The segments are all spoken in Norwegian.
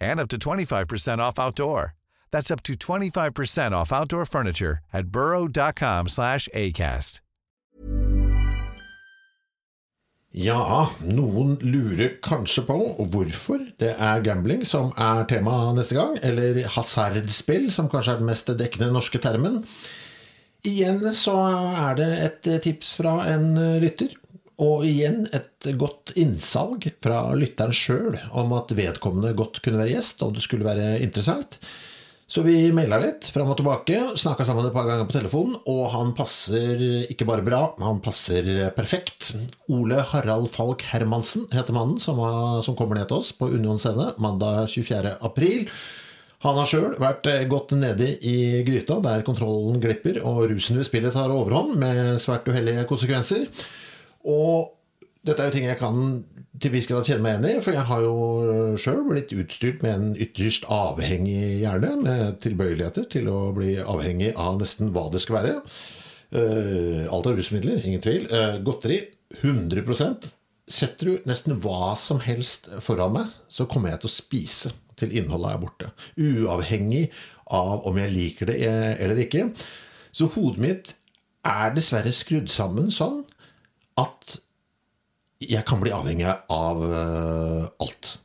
and up to 25% off outdoor. That's up to 25% off outdoor furniture at burrow.com slash ACAST. Ja, noen lurer kanskje på hvorfor det er gambling som er tema neste gang, eller hasardspill, som kanskje er den mest dekkende norske termen. Igjen så er det et tips fra en lytter. Og igjen et godt innsalg fra lytteren sjøl om at vedkommende godt kunne være gjest, om det skulle være interessant. Så vi maila litt fram og tilbake, snakka sammen et par ganger på telefonen, og han passer ikke bare bra, han passer perfekt. Ole Harald Falk Hermansen heter mannen som, var, som kommer ned til oss på Union scene mandag 24. april. Han har sjøl vært godt nedi i gryta, der kontrollen glipper og rusen ved spillet tar overhånd, med svært uheldige konsekvenser. Og dette er jo ting jeg kan til viss grad kjenne meg igjen i, for jeg har jo sjøl blitt utstyrt med en ytterst avhengig hjerne, med tilbøyeligheter til å bli avhengig av nesten hva det skal være. Uh, alt av rusmidler, ingen tvil. Uh, godteri 100% Setter du nesten hva som helst foran meg, så kommer jeg til å spise til innholdet er borte. Uavhengig av om jeg liker det eller ikke. Så hodet mitt er dessverre skrudd sammen sånn at jeg kan bli avhengig av uh, alt.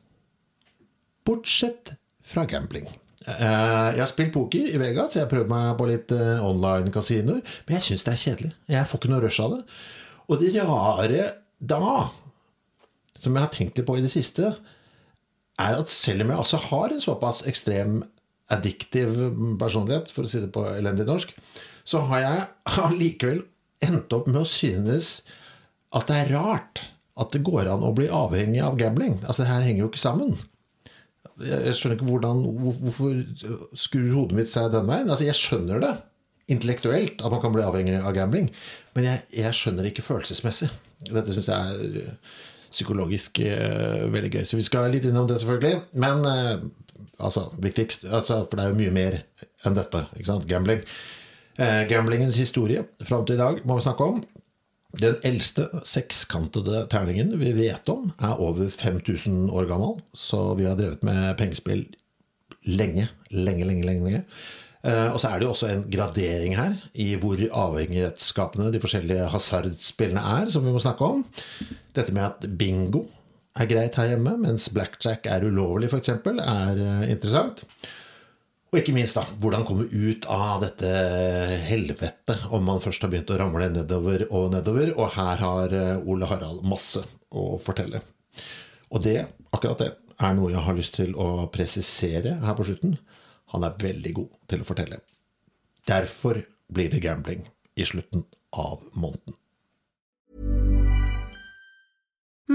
Bortsett fra gambling. Uh, jeg har spilt poker i Vegas, jeg har prøvd meg på litt uh, online-kasinoer, men jeg syns det er kjedelig. Jeg får ikke noe rush av det. Og det rare da, som jeg har tenkt litt på i det siste, er at selv om jeg altså har en såpass ekstrem addiktiv personlighet, for å si det på elendig norsk, så har jeg allikevel endt opp med å synes at det er rart at det går an å bli avhengig av gambling. Altså, det her henger jo ikke sammen. Jeg skjønner ikke hvordan, Hvorfor skrur hodet mitt seg den veien? Altså, jeg skjønner det intellektuelt at man kan bli avhengig av gambling, men jeg, jeg skjønner det ikke følelsesmessig. Dette syns jeg er eh, psykologisk uh, veldig gøy. Så vi skal litt innom det, selvfølgelig. Men uh, altså, viktigst altså, For det er jo mye mer enn dette. ikke sant? Gambling. Uh, gamblingens historie fram til i dag må vi snakke om. Den eldste sekskantede terningen vi vet om, er over 5000 år gammel. Så vi har drevet med pengespill lenge, lenge, lenge. lenge. Eh, og så er det jo også en gradering her i hvor avhengighetsskapende de forskjellige hasardspillene er, som vi må snakke om. Dette med at bingo er greit her hjemme, mens blackjack er ulovlig, f.eks., er eh, interessant. Og ikke minst, da, hvordan komme ut av dette helvetet om man først har begynt å ramle nedover og nedover. Og her har eh, Ole Harald masse å fortelle. Og det, akkurat det, er noe jeg har lyst til å presisere her på slutten. Han er veldig god til å fortelle. Derfor blir det gambling i slutten av måneden.